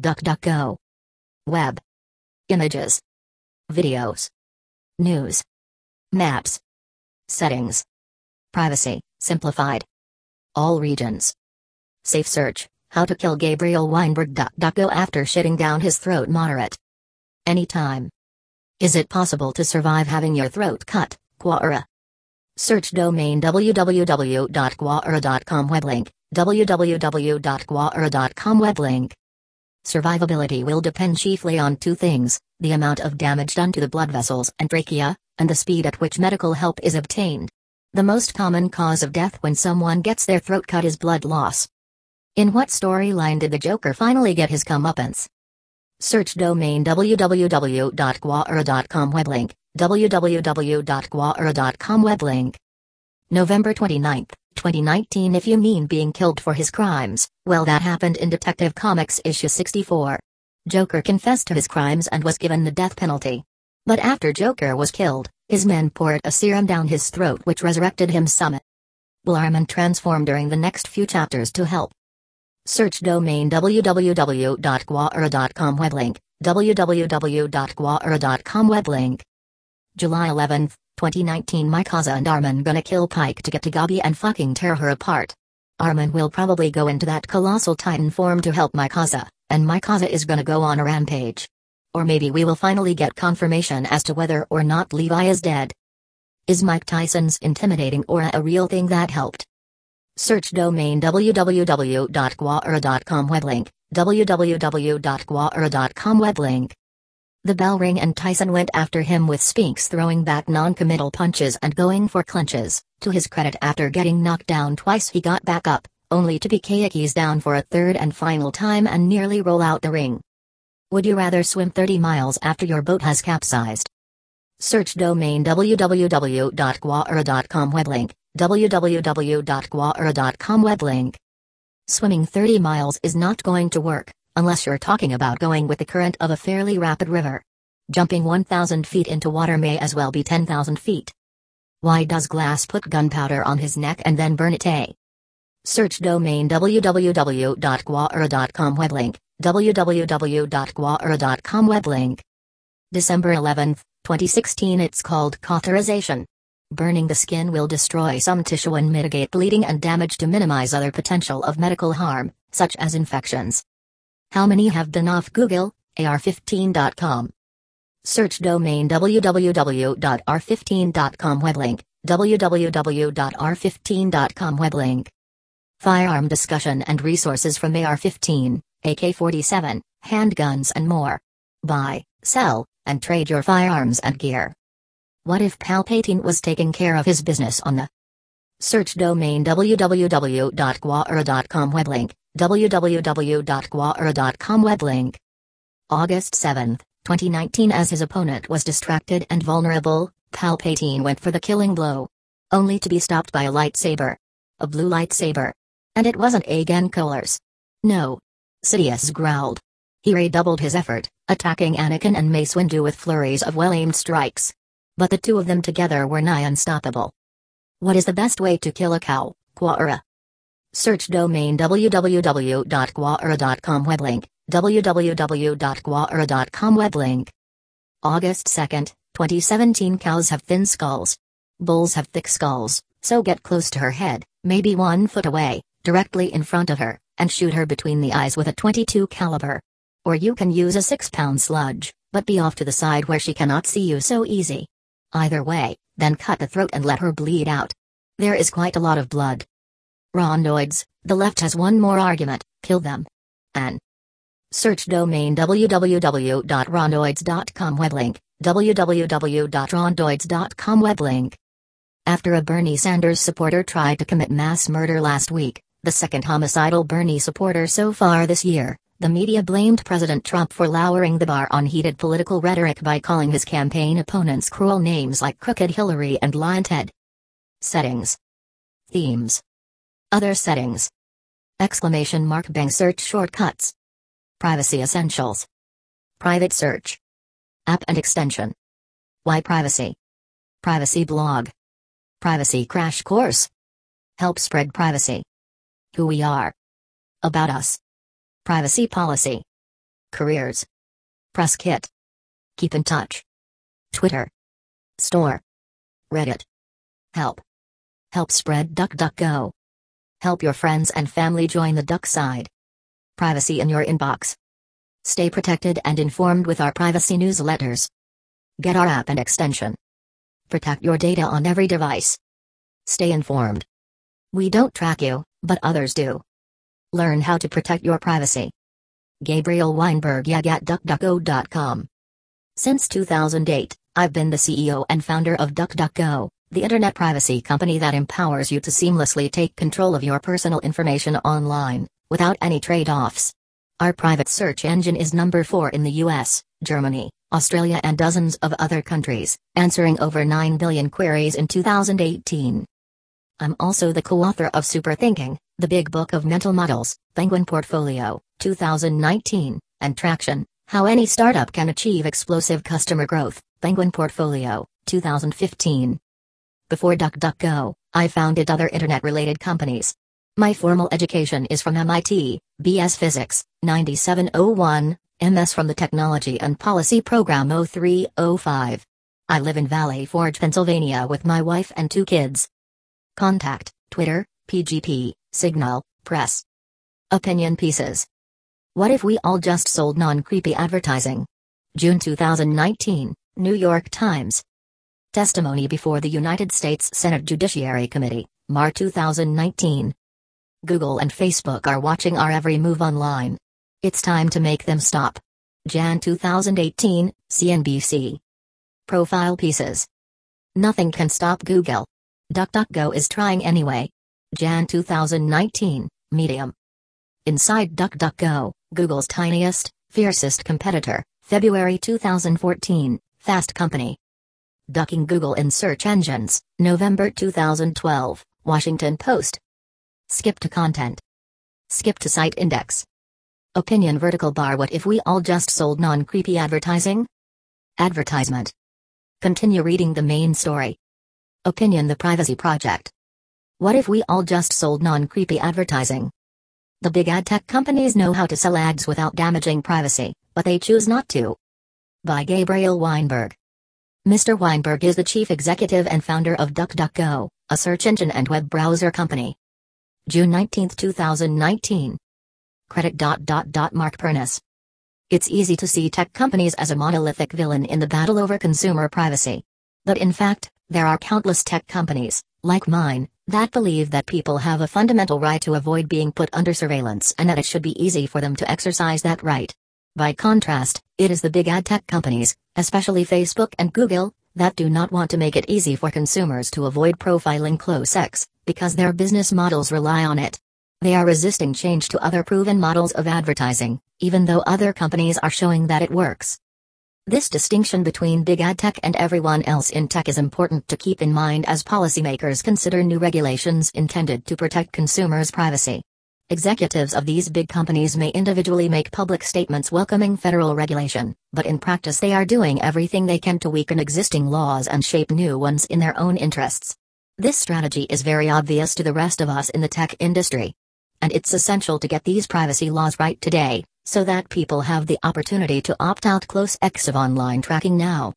DuckDuckGo. Web. Images. Videos. News. Maps. Settings. Privacy, simplified. All regions. Safe search, how to kill Gabriel Weinberg DuckDuckGo after shitting down his throat moderate. Anytime. Is it possible to survive having your throat cut, Quora? Search domain www.quora.com web link, www.quora.com web link. Survivability will depend chiefly on two things the amount of damage done to the blood vessels and trachea, and the speed at which medical help is obtained. The most common cause of death when someone gets their throat cut is blood loss. In what storyline did the Joker finally get his comeuppance? Search domain www.quora.com web link, www.quora.com web link. November 29, 2019 If you mean being killed for his crimes, well that happened in Detective Comics issue 64. Joker confessed to his crimes and was given the death penalty. But after Joker was killed, his men poured a serum down his throat which resurrected him summit. Will Armin transform during the next few chapters to help? Search domain www.quora.com web link, www.quora.com web link. July 11, 2019 Mikasa and Armin gonna kill Pike to get to Gabi and fucking tear her apart. Armin will probably go into that colossal titan form to help Mikasa, and Mikasa is gonna go on a rampage. Or maybe we will finally get confirmation as to whether or not Levi is dead. Is Mike Tyson's intimidating aura a real thing that helped? Search domain www.quora.com web link, www.quora.com web link. The bell rang and Tyson went after him with Spinks throwing back non-committal punches and going for clinches. To his credit after getting knocked down twice he got back up, only to be Kayakis down for a third and final time and nearly roll out the ring. Would you rather swim 30 miles after your boat has capsized? Search domain www.quora.com web link, www.quora.com web link. Swimming 30 miles is not going to work, unless you're talking about going with the current of a fairly rapid river. Jumping 1,000 feet into water may as well be 10,000 feet. Why does Glass put gunpowder on his neck and then burn it? A. Search domain www.quora.com web link, www.quora.com web link. December 11, 2016 It's called cauterization. Burning the skin will destroy some tissue and mitigate bleeding and damage to minimize other potential of medical harm, such as infections. How many have been off Google? AR15.com. Search domain www.ar15.com web link, www.ar15.com web link. Firearm discussion and resources from AR15, AK-47, handguns and more. Buy, sell, and trade your firearms and gear. What if Palpatine was taking care of his business on the search domain www.quora.com web link, www.quora.com web link. August 7, 2019 As his opponent was distracted and vulnerable, Palpatine went for the killing blow. Only to be stopped by a lightsaber. A blue lightsaber. And it wasn't Agen Kolar's. No. Sidious growled. He redoubled his effort, attacking Anakin and Mace Windu with flurries of well-aimed strikes. But the two of them together were nigh unstoppable. What is the best way to kill a cow, Quora? Search domain www.quora.com web link, www.quora.com web link. August 2, 2017 Cows have thin skulls. Bulls have thick skulls, so get close to her head, maybe one foot away, directly in front of her, and shoot her between the eyes with a 22 caliber. Or you can use a 6-pound sludge, but be off to the side where she cannot see you so easy. Either way, then cut the throat and let her bleed out. There is quite a lot of blood. Rondoids, the left has one more argument, kill them. An. Search domain www.rondoids.com web link, www.rondoids.com web link. After a Bernie Sanders supporter tried to commit mass murder last week, the second homicidal Bernie supporter so far this year, the media blamed President Trump for lowering the bar on heated political rhetoric by calling his campaign opponents cruel names like Crooked Hillary and Lyin' Ted. Settings. Themes. Other settings. Exclamation mark Bing search shortcuts. Privacy essentials. Private search. App and extension. Why privacy? Privacy blog. Privacy crash course. Help spread privacy. Who we are. About us. Privacy policy. Careers. Press Kit. Keep in touch. Twitter. Store. Reddit. Help. Help spread DuckDuckGo. Help your friends and family join the duck side. Privacy in your inbox. Stay protected and informed with our privacy newsletters. Get our app and extension. Protect your data on every device. Stay informed. We don't track you, but others do. Learn how to protect your privacy. Gabriel Weinberg Yegg at DuckDuckGo.com. Since 2008, I've been the CEO and founder of DuckDuckGo, the internet privacy company that empowers you to seamlessly take control of your personal information online, without any trade offs. Our private search engine is number 4 in the US, Germany, Australia, and dozens of other countries, answering over 9 billion queries in 2018. I'm also the co author of Super Thinking, the Big Book of Mental Models, Penguin Portfolio, 2019, and Traction How Any Startup Can Achieve Explosive Customer Growth, Penguin Portfolio, 2015. Before DuckDuckGo, I founded other internet related companies. My formal education is from MIT, BS Physics, 9701, MS from the Technology and Policy Program 0305. I live in Valley Forge, Pennsylvania with my wife and two kids. Contact, Twitter, PGP, Signal, Press. Opinion pieces. What if we all just sold non creepy advertising? June 2019, New York Times. Testimony before the United States Senate Judiciary Committee, March 2019. Google and Facebook are watching our every move online. It's time to make them stop. Jan 2018, CNBC. Profile pieces. Nothing can stop Google. DuckDuckGo is trying anyway. Jan 2019, Medium. Inside DuckDuckGo, Google's tiniest, fiercest competitor, February 2014, Fast Company. Ducking Google in search engines, November 2012, Washington Post. Skip to content. Skip to site index. Opinion vertical bar What if we all just sold non creepy advertising? Advertisement. Continue reading the main story. Opinion The Privacy Project. What if we all just sold non creepy advertising? The big ad tech companies know how to sell ads without damaging privacy, but they choose not to. By Gabriel Weinberg. Mr. Weinberg is the chief executive and founder of DuckDuckGo, a search engine and web browser company. June 19, 2019. Credit. Dot, dot, dot, Mark Pernice. It's easy to see tech companies as a monolithic villain in the battle over consumer privacy. But in fact, there are countless tech companies, like mine, that believe that people have a fundamental right to avoid being put under surveillance and that it should be easy for them to exercise that right. By contrast, it is the big ad tech companies, especially Facebook and Google, that do not want to make it easy for consumers to avoid profiling close sex, because their business models rely on it. They are resisting change to other proven models of advertising, even though other companies are showing that it works. This distinction between big ad tech and everyone else in tech is important to keep in mind as policymakers consider new regulations intended to protect consumers' privacy. Executives of these big companies may individually make public statements welcoming federal regulation, but in practice they are doing everything they can to weaken existing laws and shape new ones in their own interests. This strategy is very obvious to the rest of us in the tech industry and it's essential to get these privacy laws right today, so that people have the opportunity to opt out close X of online tracking now.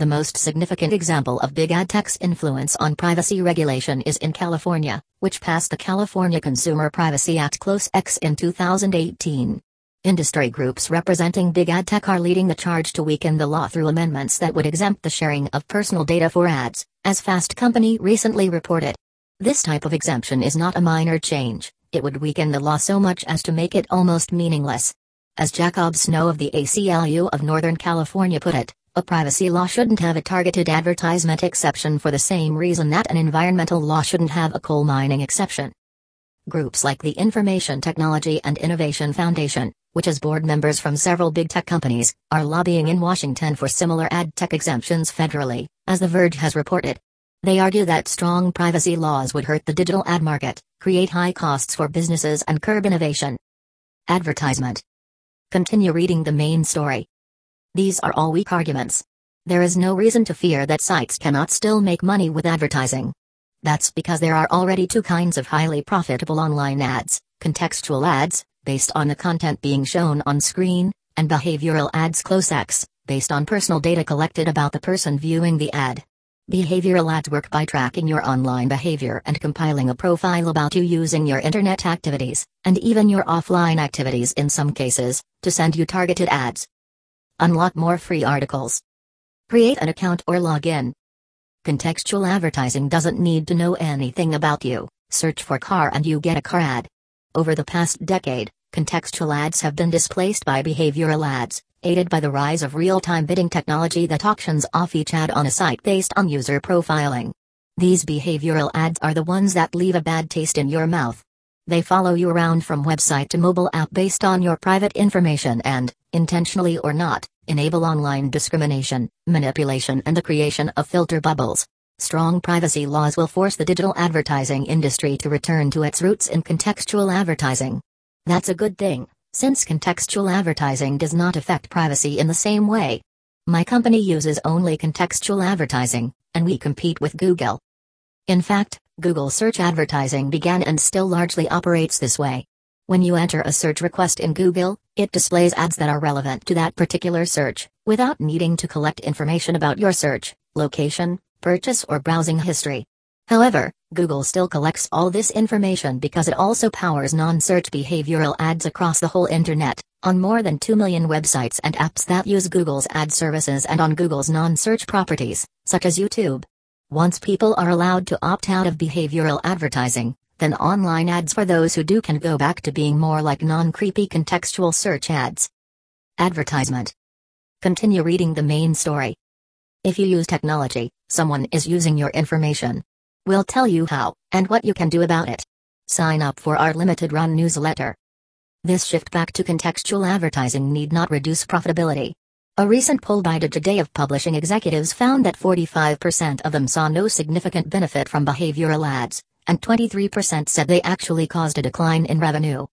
The most significant example of big ad tech's influence on privacy regulation is in California, which passed the California Consumer Privacy Act Close X in 2018. Industry groups representing big ad tech are leading the charge to weaken the law through amendments that would exempt the sharing of personal data for ads, as Fast Company recently reported. This type of exemption is not a minor change, it would weaken the law so much as to make it almost meaningless. As Jacob Snow of the ACLU of Northern California put it, a privacy law shouldn't have a targeted advertisement exception for the same reason that an environmental law shouldn't have a coal mining exception. Groups like the Information Technology and Innovation Foundation, which has board members from several big tech companies, are lobbying in Washington for similar ad tech exemptions federally, as The Verge has reported. They argue that strong privacy laws would hurt the digital ad market, create high costs for businesses, and curb innovation. Advertisement. Continue reading the main story. These are all weak arguments. There is no reason to fear that sites cannot still make money with advertising. That's because there are already two kinds of highly profitable online ads contextual ads, based on the content being shown on screen, and behavioral ads close X, based on personal data collected about the person viewing the ad. Behavioral ads work by tracking your online behavior and compiling a profile about you using your internet activities, and even your offline activities in some cases, to send you targeted ads. Unlock more free articles. Create an account or log in. Contextual advertising doesn't need to know anything about you. Search for car and you get a car ad. Over the past decade, contextual ads have been displaced by behavioral ads, aided by the rise of real time bidding technology that auctions off each ad on a site based on user profiling. These behavioral ads are the ones that leave a bad taste in your mouth. They follow you around from website to mobile app based on your private information and, intentionally or not, enable online discrimination, manipulation, and the creation of filter bubbles. Strong privacy laws will force the digital advertising industry to return to its roots in contextual advertising. That's a good thing, since contextual advertising does not affect privacy in the same way. My company uses only contextual advertising, and we compete with Google. In fact, Google search advertising began and still largely operates this way. When you enter a search request in Google, it displays ads that are relevant to that particular search, without needing to collect information about your search, location, purchase or browsing history. However, Google still collects all this information because it also powers non-search behavioral ads across the whole internet, on more than 2 million websites and apps that use Google's ad services and on Google's non-search properties, such as YouTube. Once people are allowed to opt out of behavioral advertising, then online ads for those who do can go back to being more like non-creepy contextual search ads. Advertisement. Continue reading the main story. If you use technology, someone is using your information. We'll tell you how, and what you can do about it. Sign up for our limited run newsletter. This shift back to contextual advertising need not reduce profitability. A recent poll by Digiday of publishing executives found that 45% of them saw no significant benefit from behavioral ads, and 23% said they actually caused a decline in revenue.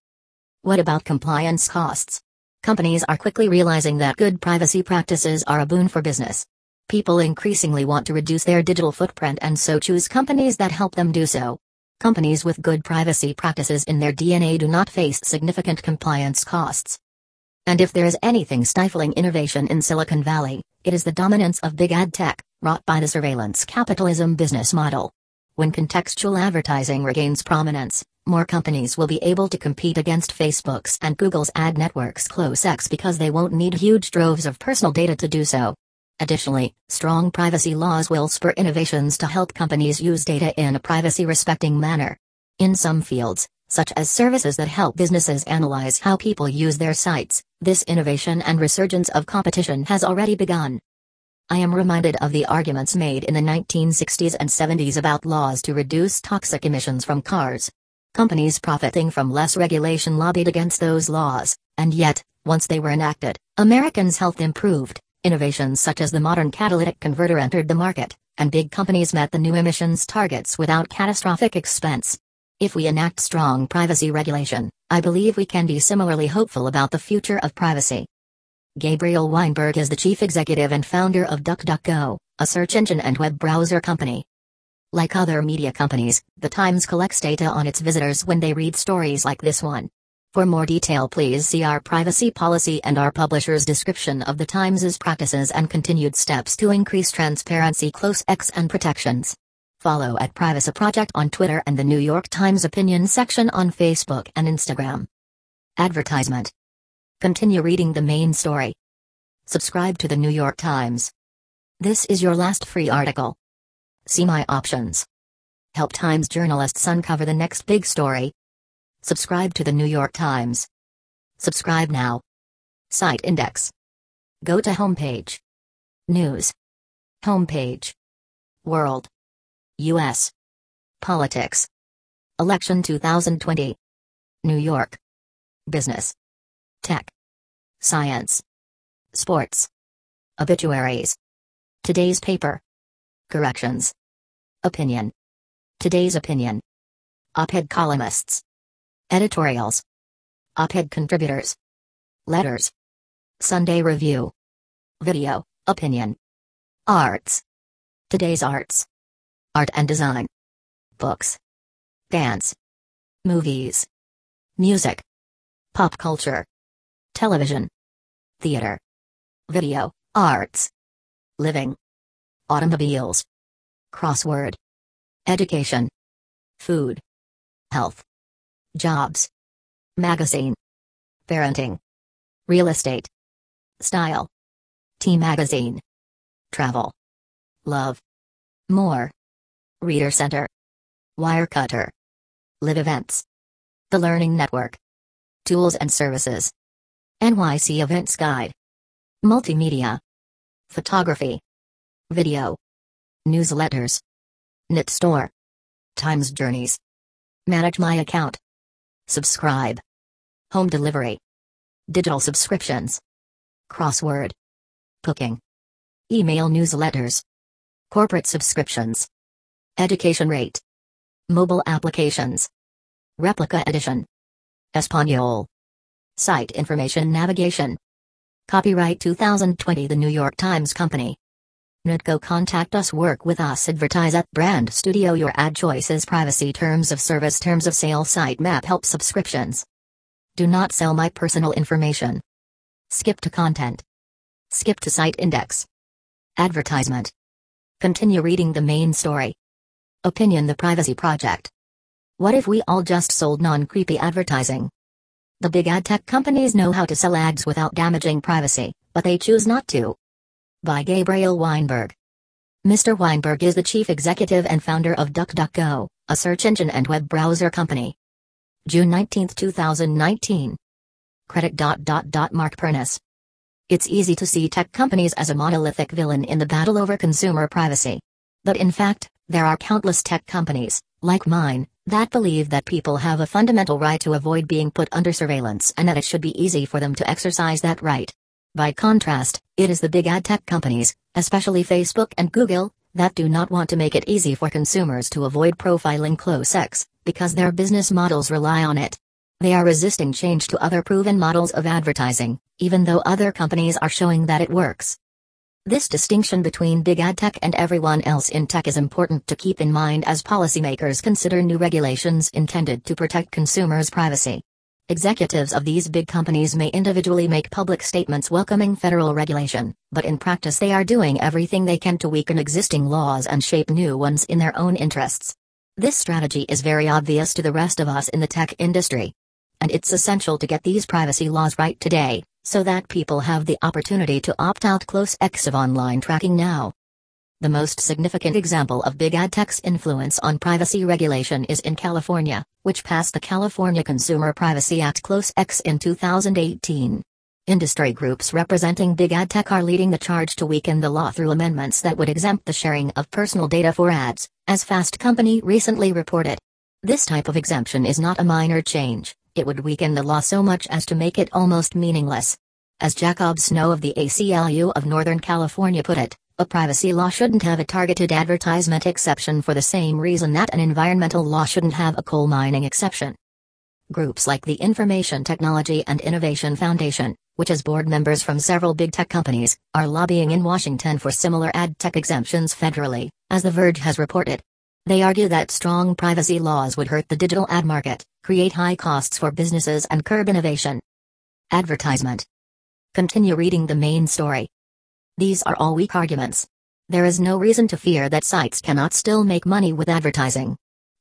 What about compliance costs? Companies are quickly realizing that good privacy practices are a boon for business. People increasingly want to reduce their digital footprint and so choose companies that help them do so. Companies with good privacy practices in their DNA do not face significant compliance costs. And if there is anything stifling innovation in Silicon Valley, it is the dominance of big ad tech, wrought by the surveillance capitalism business model. When contextual advertising regains prominence, more companies will be able to compete against Facebook's and Google's ad networks close X because they won't need huge droves of personal data to do so. Additionally, strong privacy laws will spur innovations to help companies use data in a privacy respecting manner. In some fields, such as services that help businesses analyze how people use their sites, this innovation and resurgence of competition has already begun. I am reminded of the arguments made in the 1960s and 70s about laws to reduce toxic emissions from cars. Companies profiting from less regulation lobbied against those laws, and yet, once they were enacted, Americans' health improved. Innovations such as the modern catalytic converter entered the market, and big companies met the new emissions targets without catastrophic expense. If we enact strong privacy regulation, I believe we can be similarly hopeful about the future of privacy. Gabriel Weinberg is the chief executive and founder of DuckDuckGo, a search engine and web browser company. Like other media companies, The Times collects data on its visitors when they read stories like this one. For more detail please see our privacy policy and our publisher's description of the Times' practices and continued steps to increase transparency close X and protections. Follow at Privacy Project on Twitter and the New York Times opinion section on Facebook and Instagram. Advertisement. Continue reading the main story. Subscribe to the New York Times. This is your last free article. See my options. Help Times journalists uncover the next big story. Subscribe to the New York Times. Subscribe now. Site index. Go to homepage. News. Homepage. World. US. Politics. Election 2020. New York. Business. Tech. Science. Sports. Obituaries. Today's paper. Corrections. Opinion. Today's opinion. Op-ed columnists. Editorials. Op-ed contributors. Letters. Sunday Review. Video, Opinion. Arts. Today's Arts. Art and Design. Books. Dance. Movies. Music. Pop culture. Television. theater, video, arts, living, automobiles, crossword, education, food, health, jobs, magazine, parenting, real estate, style, teen magazine, travel, love, more, reader center, Wirecutter, live events, the Learning Network, tools and services, NYC Events Guide, multimedia, photography, video, newsletters, knit store, times journeys, manage my account, subscribe, home delivery, digital subscriptions, crossword, cooking, email newsletters, corporate subscriptions, education rate, mobile applications, replica edition, Espanol, site information navigation, copyright 2020 The New York Times Company. NYTCo contact us work with us advertise at brand studio your ad choices privacy terms of service terms of sale site map help subscriptions do not sell my personal information. Skip to content. Skip to site index. Advertisement. Continue reading the main story. Opinion The Privacy Project. What if we all just sold non creepy advertising? The big ad tech companies know how to sell ads without damaging privacy, but they choose not to. By Gabriel Weinberg. Mr. Weinberg is the chief executive and founder of DuckDuckGo, a search engine and web browser company. June 19, 2019. Credit. Mark Pernice. It's easy to see tech companies as a monolithic villain in the battle over consumer privacy. But in fact, there are countless tech companies, like mine, that believe that people have a fundamental right to avoid being put under surveillance and that it should be easy for them to exercise that right. By contrast, it is the big ad tech companies, especially Facebook and Google, that do not want to make it easy for consumers to avoid profiling close X, because their business models rely on it. They are resisting change to other proven models of advertising, even though other companies are showing that it works. This distinction between big ad tech and everyone else in tech is important to keep in mind as policymakers consider new regulations intended to protect consumers' privacy. Executives of these big companies may individually make public statements welcoming federal regulation, but in practice they are doing everything they can to weaken existing laws and shape new ones in their own interests. This strategy is very obvious to the rest of us in the tech industry. And it's essential to get these privacy laws right today, so that people have the opportunity to opt out close X of online tracking now. The most significant example of big ad tech's influence on privacy regulation is in California, which passed the California Consumer Privacy Act Close X in 2018. Industry groups representing big ad tech are leading the charge to weaken the law through amendments that would exempt the sharing of personal data for ads, as Fast Company recently reported. This type of exemption is not a minor change, it would weaken the law so much as to make it almost meaningless. As Jacob Snow of the ACLU of Northern California put it, a privacy law shouldn't have a targeted advertisement exception for the same reason that an environmental law shouldn't have a coal mining exception. Groups like the Information Technology and Innovation Foundation, which has board members from several big tech companies, are lobbying in Washington for similar ad tech exemptions federally, as The Verge has reported. They argue that strong privacy laws would hurt the digital ad market, create high costs for businesses, and curb innovation. Advertisement. Continue reading the main story. These are all weak arguments. There is no reason to fear that sites cannot still make money with advertising.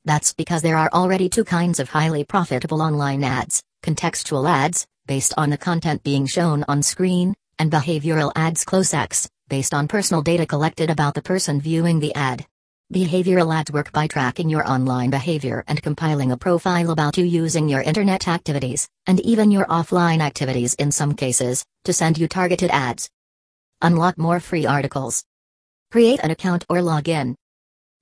That's because there are already two kinds of highly profitable online ads contextual ads, based on the content being shown on screen, and behavioral ads close X, based on personal data collected about the person viewing the ad. Behavioral ads work by tracking your online behavior and compiling a profile about you using your internet activities, and even your offline activities in some cases, to send you targeted ads. Unlock more free articles. Create an account or log in.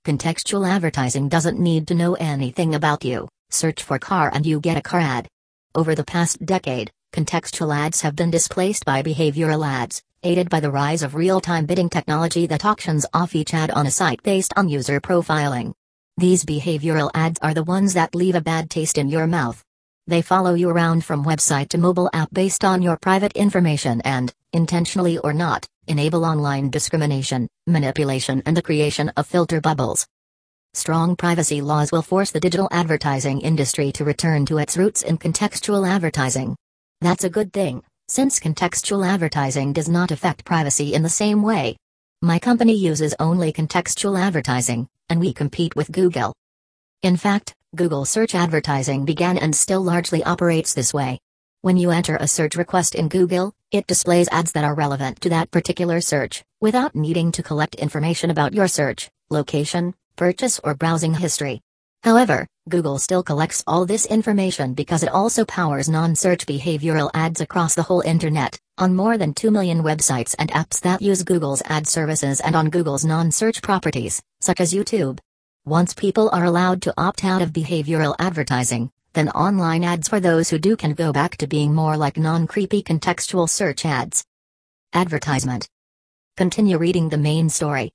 Contextual advertising doesn't need to know anything about you. Search for car and you get a car ad. Over the past decade, contextual ads have been displaced by behavioral ads, aided by the rise of real time bidding technology that auctions off each ad on a site based on user profiling. These behavioral ads are the ones that leave a bad taste in your mouth. They follow you around from website to mobile app based on your private information and, intentionally or not, enable online discrimination, manipulation, and the creation of filter bubbles. Strong privacy laws will force the digital advertising industry to return to its roots in contextual advertising. That's a good thing, since contextual advertising does not affect privacy in the same way. My company uses only contextual advertising, and we compete with Google. In fact, Google search advertising began and still largely operates this way. When you enter a search request in Google, it displays ads that are relevant to that particular search, without needing to collect information about your search, location, purchase, or browsing history. However, Google still collects all this information because it also powers non search behavioral ads across the whole internet, on more than 2 million websites and apps that use Google's ad services and on Google's non search properties, such as YouTube. Once people are allowed to opt out of behavioral advertising, then online ads for those who do can go back to being more like non creepy contextual search ads. Advertisement. Continue reading the main story.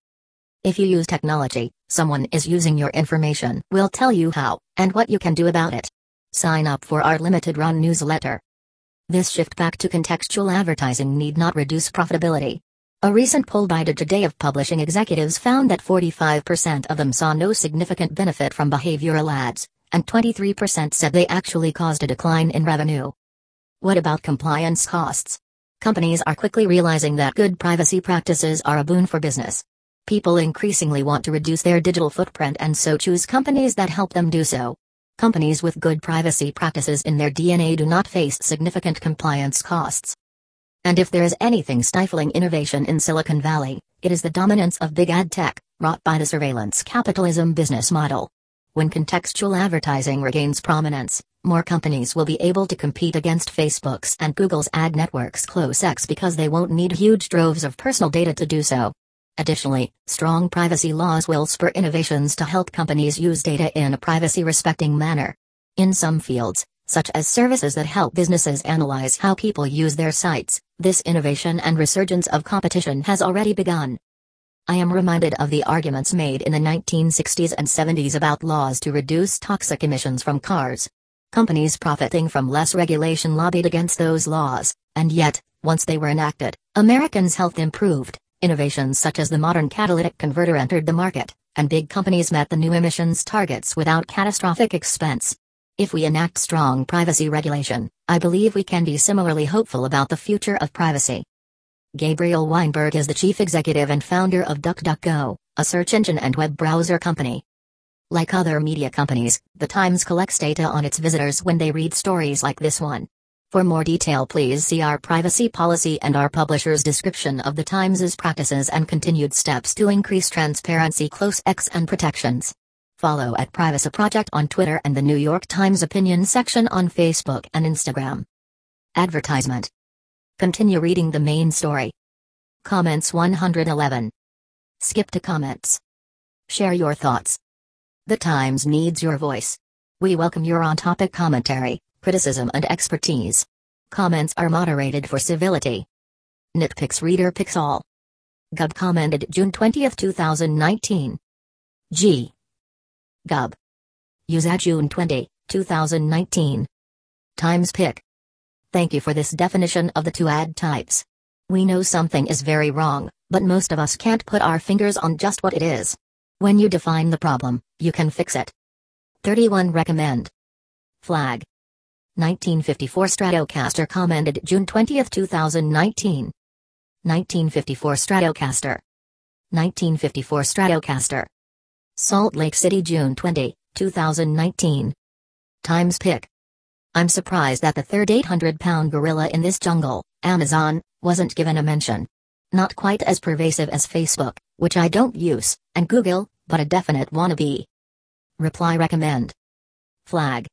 If you use technology, someone is using your information. We'll tell you how, and what you can do about it. Sign up for our limited run newsletter. This shift back to contextual advertising need not reduce profitability. A recent poll by Digiday of publishing executives found that 45% of them saw no significant benefit from behavioral ads, and 23% said they actually caused a decline in revenue. What about compliance costs? Companies are quickly realizing that good privacy practices are a boon for business. People increasingly want to reduce their digital footprint and so choose companies that help them do so. Companies with good privacy practices in their DNA do not face significant compliance costs. And if there is anything stifling innovation in Silicon Valley, it is the dominance of big ad tech, wrought by the surveillance capitalism business model. When contextual advertising regains prominence, more companies will be able to compete against Facebook's and Google's ad networks close X because they won't need huge droves of personal data to do so. Additionally, strong privacy laws will spur innovations to help companies use data in a privacy respecting manner. In some fields, such as services that help businesses analyze how people use their sites, this innovation and resurgence of competition has already begun. I am reminded of the arguments made in the 1960s and 70s about laws to reduce toxic emissions from cars. Companies profiting from less regulation lobbied against those laws, and yet, once they were enacted, Americans' health improved, innovations such as the modern catalytic converter entered the market, and big companies met the new emissions targets without catastrophic expense. If we enact strong privacy regulation, I believe we can be similarly hopeful about the future of privacy. Gabriel Weinberg is the chief executive and founder of DuckDuckGo, a search engine and web browser company. Like other media companies, The Times collects data on its visitors when they read stories like this one. For more detail, please see our privacy policy and our publisher's description of The Times's practices and continued steps to increase transparency, close X, and protections. Follow at Privacy Project on Twitter and the New York Times opinion section on Facebook and Instagram. Advertisement. Continue reading the main story. Comments 111. Skip to comments. Share your thoughts. The Times needs your voice. We welcome your on topic commentary, criticism, and expertise. Comments are moderated for civility. Nitpicks Reader picks all. Gub commented June 20, 2019. G. Gub. Use at June 20, 2019. Times pick. Thank you for this definition of the two ad types. We know something is very wrong, but most of us can't put our fingers on just what it is. When you define the problem, you can fix it. 31 Recommend. Flag. 1954 Stratocaster commented June 20, 2019. 1954 Stratocaster. 1954 Stratocaster. Salt Lake City June 20, 2019. Times pick. I'm surprised that the third 800 pound gorilla in this jungle, Amazon, wasn't given a mention. Not quite as pervasive as Facebook, which I don't use, and Google, but a definite wannabe. Reply recommend. Flag.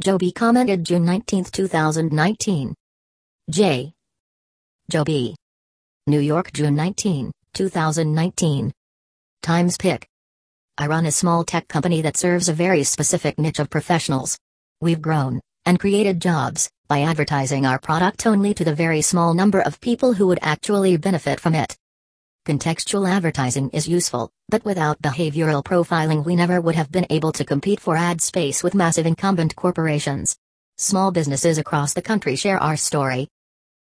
Joe B commented June 19, 2019. J. Joe B. New York June 19, 2019. Times pick. I run a small tech company that serves a very specific niche of professionals. We've grown and created jobs by advertising our product only to the very small number of people who would actually benefit from it. Contextual advertising is useful, but without behavioral profiling, we never would have been able to compete for ad space with massive incumbent corporations. Small businesses across the country share our story.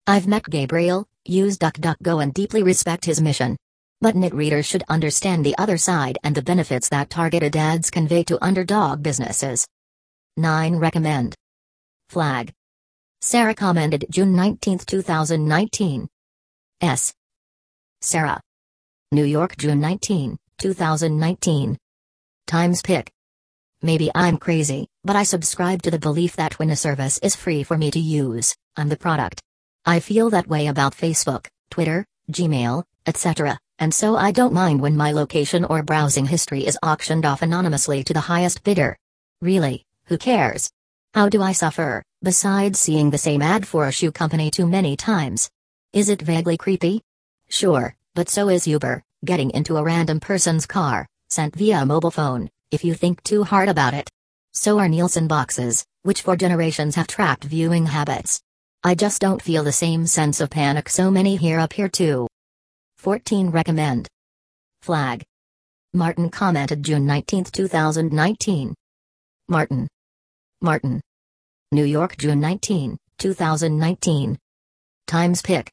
I've met Gabriel, use DuckDuckGo, and deeply respect his mission. But NYT readers should understand the other side and the benefits that targeted ads convey to underdog businesses. 9. Recommend. Flag. Sarah commented June 19, 2019. S. Sarah. New York, June 19, 2019. Times pick. Maybe I'm crazy, but I subscribe to the belief that when a service is free for me to use, I'm the product. I feel that way about Facebook, Twitter, Gmail, etc., and so I don't mind when my location or browsing history is auctioned off anonymously to the highest bidder. Really, who cares? How do I suffer, besides seeing the same ad for a shoe company too many times? Is it vaguely creepy? Sure, but so is Uber, getting into a random person's car, sent via mobile phone, if you think too hard about it. So are Nielsen boxes, which for generations have trapped viewing habits. I just don't feel the same sense of panic so many here appear to. 14 Recommend. Flag. Martin commented June 19, 2019. Martin. Martin. New York, June 19, 2019. Times pick.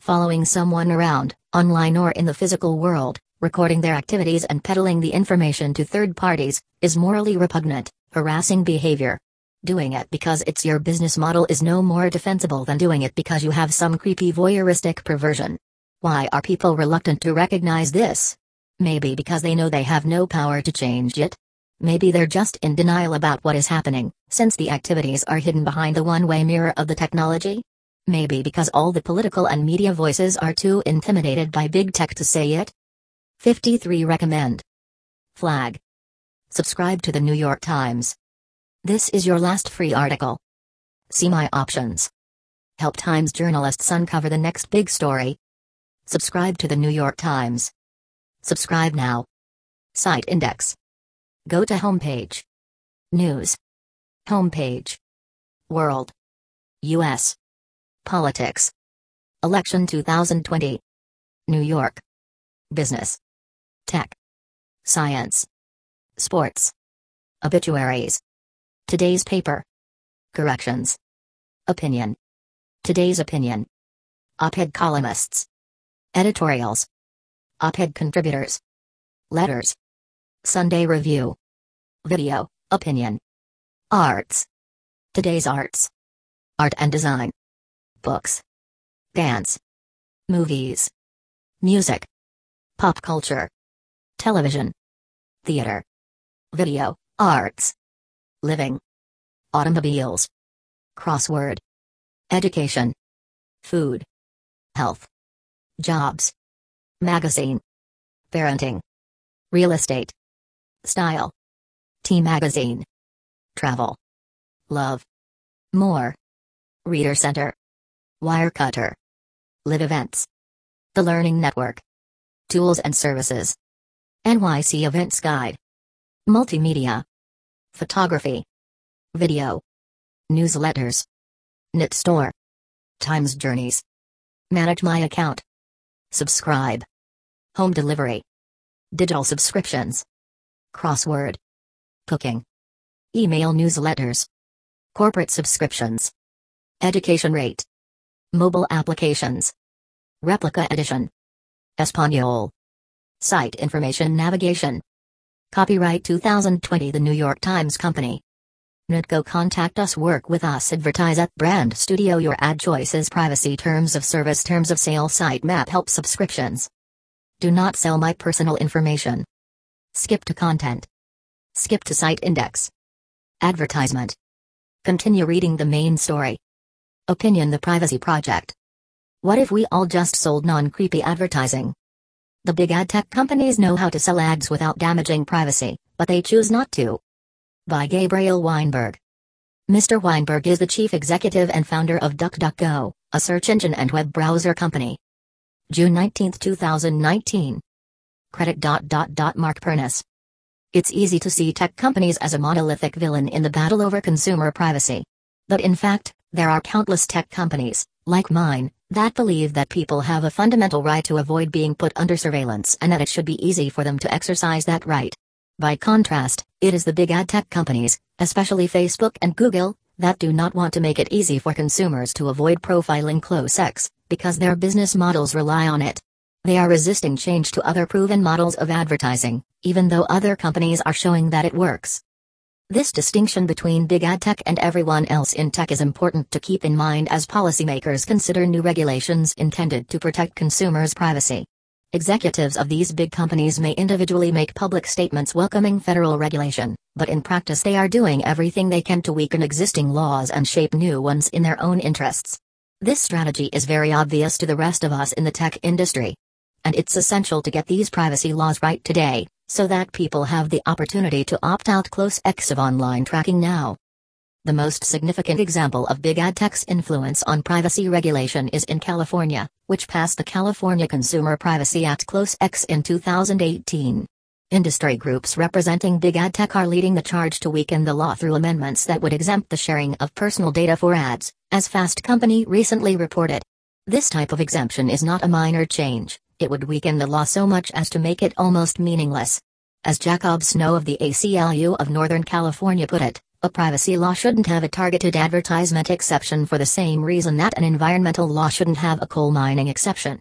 Following someone around, online or in the physical world, recording their activities and peddling the information to third parties, is morally repugnant, harassing behavior. Doing it because it's your business model is no more defensible than doing it because you have some creepy voyeuristic perversion. Why are people reluctant to recognize this? Maybe because they know they have no power to change it? Maybe they're just in denial about what is happening, since the activities are hidden behind the one way mirror of the technology? Maybe because all the political and media voices are too intimidated by big tech to say it? 53 Recommend. Flag. Subscribe to the New York Times. This is your last free article. See my options. Help Times journalists uncover the next big story. Subscribe to the New York Times. Subscribe now. Site index. Go to homepage. News. Homepage. World. US. Politics. Election 2020. New York. Business. Tech. Science. Sports. Obituaries. Today's paper. Corrections. Opinion. Today's opinion. Op-ed columnists. Editorials. Op-ed contributors. Letters. Sunday Review. Video, Opinion. Arts. Today's Arts. Art and Design. Books. Dance. Movies. Music. Pop culture. Television. Theater. Video, Arts. Living. Automobiles. Crossword. Education. Food. Health. Jobs. Magazine. Parenting. Real estate. Style. Teen Magazine. Travel. Love. More. Reader Center. Wirecutter. Live Events. The Learning Network. Tools and Services. NYC Events Guide. Multimedia. Photography. Video. Newsletters. Knit Store. Times Journeys. Manage My Account. Subscribe. Home Delivery. Digital subscriptions. Crossword. Cooking. Email newsletters. Corporate subscriptions. Education rate. Mobile applications. Replica edition. Espanol. Site information navigation. Copyright 2020 The New York Times Company. NYTCo contact us work with us advertise at brand studio your ad choices privacy terms of service terms of sale site map help subscriptions do not sell my personal information Skip to content. Skip to site index. Advertisement. Continue reading the main story. Opinion The Privacy Project. What if we all just sold non creepy advertising? The big ad tech companies know how to sell ads without damaging privacy, but they choose not to. By Gabriel Weinberg. Mr. Weinberg is the chief executive and founder of DuckDuckGo, a search engine and web browser company. June 19, 2019. Credit. Dot, dot, dot, Mark Pernice. It's easy to see tech companies as a monolithic villain in the battle over consumer privacy. But in fact, there are countless tech companies, like mine, that believe that people have a fundamental right to avoid being put under surveillance and that it should be easy for them to exercise that right. By contrast, it is the big ad tech companies, especially Facebook and Google, that do not want to make it easy for consumers to avoid profiling close sex, because their business models rely on it. They are resisting change to other proven models of advertising, even though other companies are showing that it works. This distinction between big ad tech and everyone else in tech is important to keep in mind as policymakers consider new regulations intended to protect consumers' privacy. Executives of these big companies may individually make public statements welcoming federal regulation, but in practice they are doing everything they can to weaken existing laws and shape new ones in their own interests. This strategy is very obvious to the rest of us in the tech industry. And it's essential to get these privacy laws right today, so that people have the opportunity to opt out close X of online tracking now. The most significant example of big ad tech's influence on privacy regulation is in California, which passed the California Consumer Privacy Act Close X in 2018. Industry groups representing big ad tech are leading the charge to weaken the law through amendments that would exempt the sharing of personal data for ads, as Fast Company recently reported. This type of exemption is not a minor change, it would weaken the law so much as to make it almost meaningless. As Jacob Snow of the ACLU of Northern California put it, a privacy law shouldn't have a targeted advertisement exception for the same reason that an environmental law shouldn't have a coal mining exception.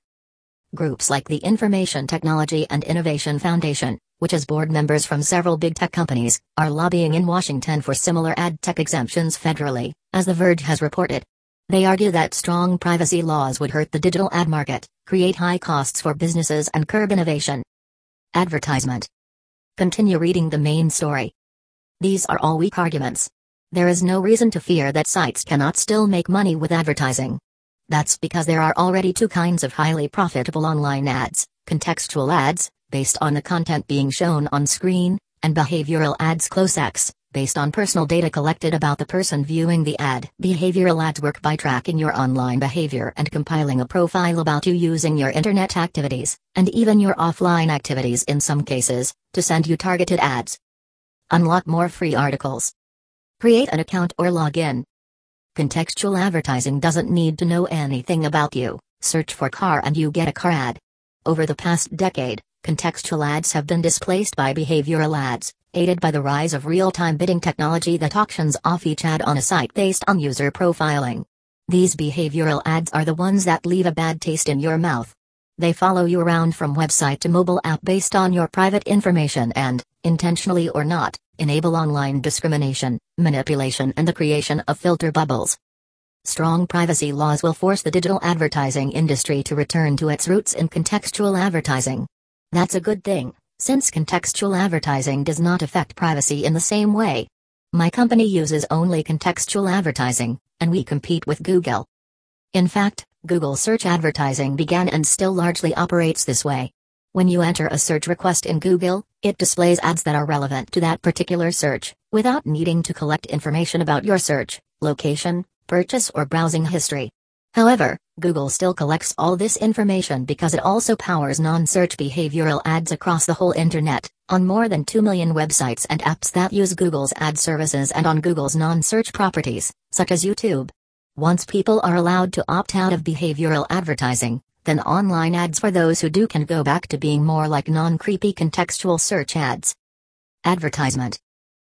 Groups like the Information Technology and Innovation Foundation, which has board members from several big tech companies, are lobbying in Washington for similar ad tech exemptions federally, as The Verge has reported. They argue that strong privacy laws would hurt the digital ad market, create high costs for businesses, and curb innovation. Advertisement. Continue reading the main story. These are all weak arguments. There is no reason to fear that sites cannot still make money with advertising. That's because there are already two kinds of highly profitable online ads contextual ads, based on the content being shown on screen, and behavioral ads close X, based on personal data collected about the person viewing the ad. Behavioral ads work by tracking your online behavior and compiling a profile about you using your internet activities, and even your offline activities in some cases, to send you targeted ads. Unlock more free articles. Create an account or log in. Contextual advertising doesn't need to know anything about you. Search for car and you get a car ad. Over the past decade, contextual ads have been displaced by behavioral ads, aided by the rise of real-time bidding technology that auctions off each ad on a site based on user profiling. These behavioral ads are the ones that leave a bad taste in your mouth. They follow you around from website to mobile app based on your private information and, intentionally or not, enable online discrimination, manipulation and the creation of filter bubbles. Strong privacy laws will force the digital advertising industry to return to its roots in contextual advertising. That's a good thing since contextual advertising does not affect privacy in the same way. My company uses only contextual advertising, and we compete with Google. In fact, Google search advertising began and still largely operates this way. When you enter a search request in Google, it displays ads that are relevant to that particular search, without needing to collect information about your search, location, purchase, or browsing history. However, Google still collects all this information because it also powers non-search behavioral ads across the whole internet, on more than 2 million websites and apps that use Google's ad services and on Google's non-search properties, such as YouTube. Once people are allowed to opt out of behavioral advertising, then online ads for those who do can go back to being more like non-creepy contextual search ads. Advertisement.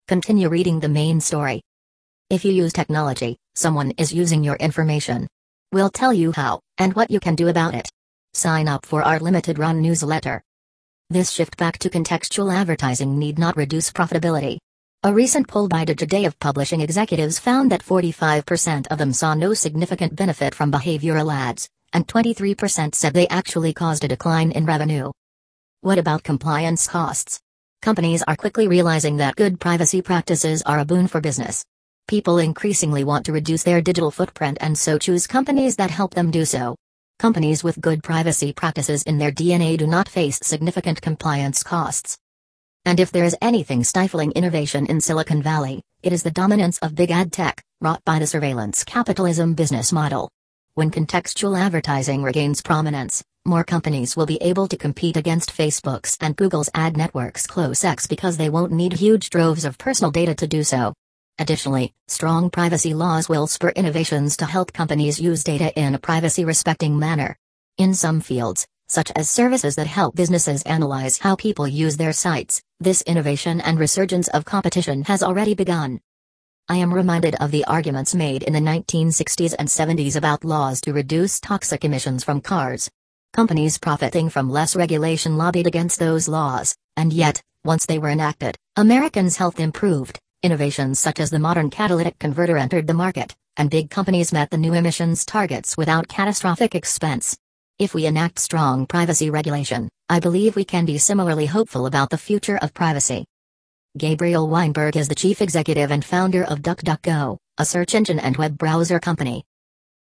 Continue reading the main story. If you use technology, someone is using your information. We'll tell you how, and what you can do about it. Sign up for our limited run newsletter. This shift back to contextual advertising need not reduce profitability. A recent poll by Digiday of publishing executives found that 45% of them saw no significant benefit from behavioral ads, and 23% said they actually caused a decline in revenue. What about compliance costs? Companies are quickly realizing that good privacy practices are a boon for business. People increasingly want to reduce their digital footprint and so choose companies that help them do so. Companies with good privacy practices in their DNA do not face significant compliance costs. And if there is anything stifling innovation in Silicon Valley, it is the dominance of big ad tech, wrought by the surveillance capitalism business model. When contextual advertising regains prominence, more companies will be able to compete against Facebook's and Google's ad networks close X because they won't need huge droves of personal data to do so. Additionally, strong privacy laws will spur innovations to help companies use data in a privacy respecting manner. In some fields, such as services that help businesses analyze how people use their sites, this innovation and resurgence of competition has already begun. I am reminded of the arguments made in the 1960s and 70s about laws to reduce toxic emissions from cars. Companies profiting from less regulation lobbied against those laws, and yet, once they were enacted, Americans' health improved, Innovations such as the modern catalytic converter entered the market, and big companies met the new emissions targets without catastrophic expense. If we enact strong privacy regulation, I believe we can be similarly hopeful about the future of privacy. Gabriel Weinberg is the chief executive and founder of DuckDuckGo, a search engine and web browser company.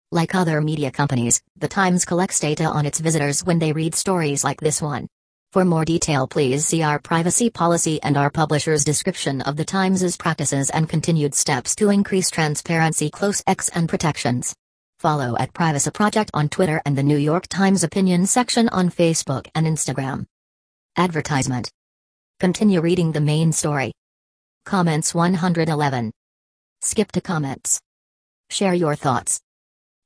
Like other media companies, The Times collects data on its visitors when they read stories like this one. For more detail, please see our privacy policy and our publisher's description of The Times' practices and continued steps to increase transparency, close X, and protections. Follow at Privacy Project on Twitter and the New York Times opinion section on Facebook and Instagram. Advertisement. Continue reading the main story. Comments 111. Skip to comments. Share your thoughts.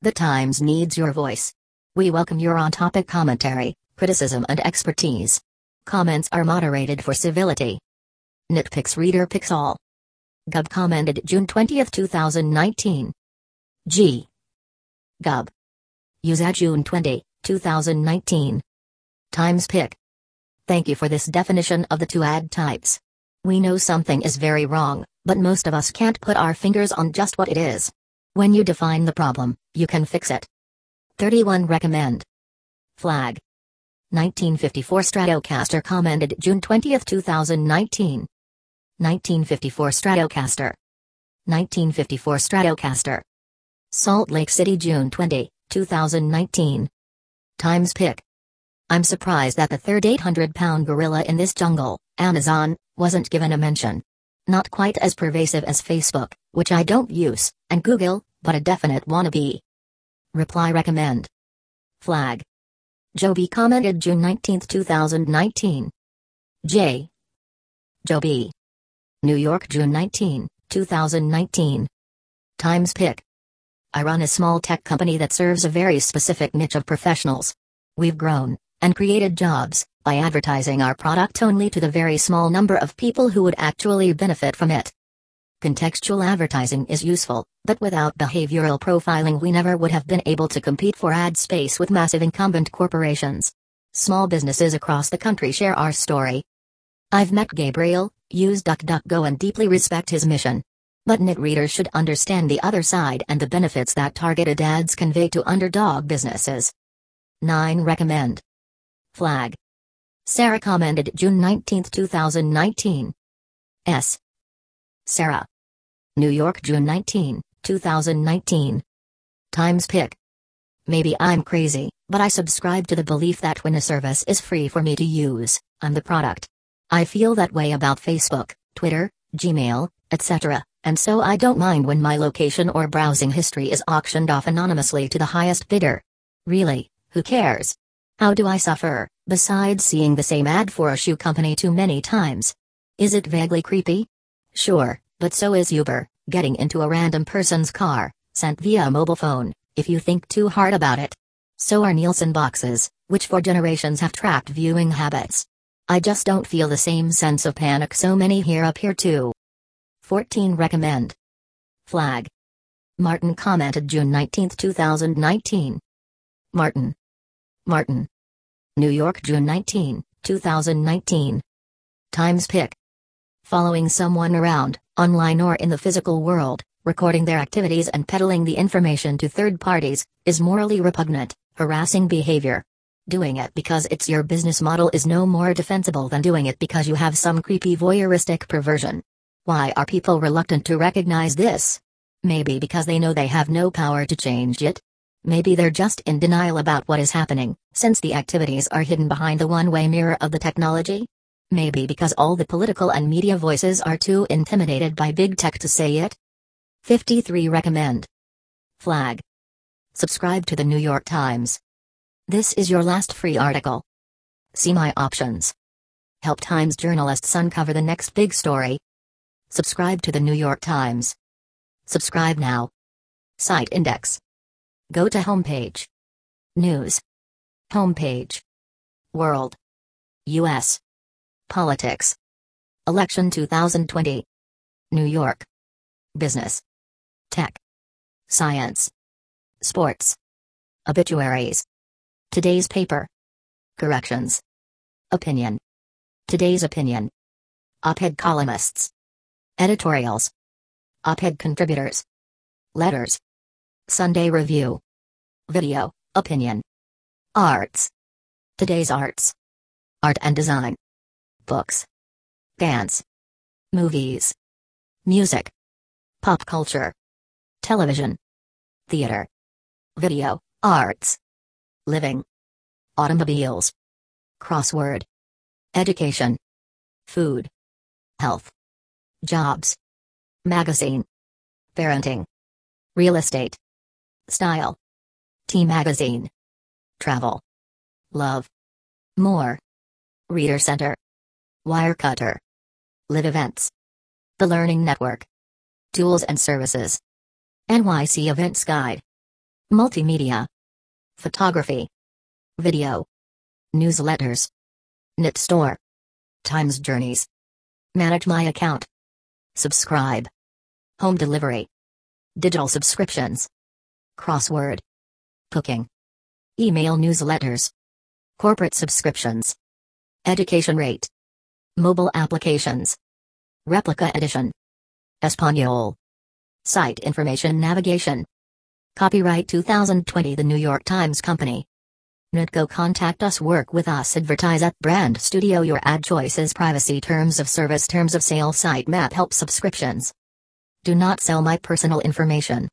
The Times needs your voice. We welcome your on topic commentary, criticism, and expertise. Comments are moderated for civility. NYT Picks Reader picks all. Gub commented June 20, 2019. G. Gub. Use at June 20, 2019. Times pick. Thank you for this definition of the two ad types. We know something is very wrong, but most of us can't put our fingers on just what it is. When you define the problem, you can fix it. 31 Recommend. Flag. 1954 Stratocaster commented June 20, 2019. 1954 Stratocaster. 1954 Stratocaster. Salt Lake City June 20, 2019. Times pick. I'm surprised that the third 800 pound gorilla in this jungle, Amazon, wasn't given a mention. Not quite as pervasive as Facebook, which I don't use, and Google, but a definite wannabe. Reply recommend. Flag. Joby commented June 19, 2019. J. Joby. New York, June 19, 2019. Times pick. I run a small tech company that serves a very specific niche of professionals. We've grown and created jobs by advertising our product only to the very small number of people who would actually benefit from it. Contextual advertising is useful, but without behavioral profiling, we never would have been able to compete for ad space with massive incumbent corporations. Small businesses across the country share our story. I've met Gabriel, used DuckDuckGo, and deeply respect his mission. But NYT readers should understand the other side and the benefits that targeted ads convey to underdog businesses. 9. Recommend. Flag. Sarah commented June 19, 2019. S. Sarah. New York, June 19, 2019. Times pick. Maybe I'm crazy, but I subscribe to the belief that when a service is free for me to use, I'm the product. I feel that way about Facebook, Twitter, Gmail, etc., and so I don't mind when my location or browsing history is auctioned off anonymously to the highest bidder. Really, who cares? How do I suffer, besides seeing the same ad for a shoe company too many times? Is it vaguely creepy? Sure, but so is Uber, getting into a random person's car, sent via mobile phone, if you think too hard about it. So are Nielsen boxes, which for generations have tracked viewing habits. I just don't feel the same sense of panic so many here appear to. 14 Recommend. Flag. Martin commented June 19, 2019. Martin. Martin. New York, June 19, 2019. Times pick. Following someone around, online or in the physical world, recording their activities and peddling the information to third parties, is morally repugnant, harassing behavior. Doing it because it's your business model is no more defensible than doing it because you have some creepy voyeuristic perversion. Why are people reluctant to recognize this? Maybe because they know they have no power to change it? Maybe they're just in denial about what is happening, since the activities are hidden behind the one way mirror of the technology? Maybe because all the political and media voices are too intimidated by big tech to say it? 53 Recommend. Flag. Subscribe to the New York Times. This is your last free article. See my options. Help Times journalists uncover the next big story. Subscribe to the New York Times. Subscribe now. Site index. Go to homepage. News. Homepage. World. US. Politics. Election 2020. New York. Business. Tech. Science. Sports. Obituaries. Today's paper. Corrections. Opinion. Today's opinion. Op ed columnists. Editorials. Op-ed contributors. Letters. Sunday Review. Video, opinion. Arts. Today's arts. Art and design. Books. Dance. Movies. Music. Pop culture. Television. Theater. Video, arts. Living. Automobiles. Crossword. Education. Food. Health. Jobs. Magazine. Parenting. Real estate. Style. T magazine. Travel. Love. More. Reader Center. Wirecutter. Live events. The Learning Network. Tools and services. NYC Events Guide. Multimedia. Photography. Video. Newsletters. NYT Store. Times Journeys. Manage my account. Subscribe. Home delivery. Digital subscriptions. Crossword. Cooking. Email newsletters. Corporate subscriptions. Education rate. Mobile applications. Replica edition. Espanol. Site information navigation. Copyright 2020 The New York Times Company. NYTCo contact us work with us advertise at brand studio your ad choices privacy terms of service terms of sale site map help subscriptions do not sell my personal information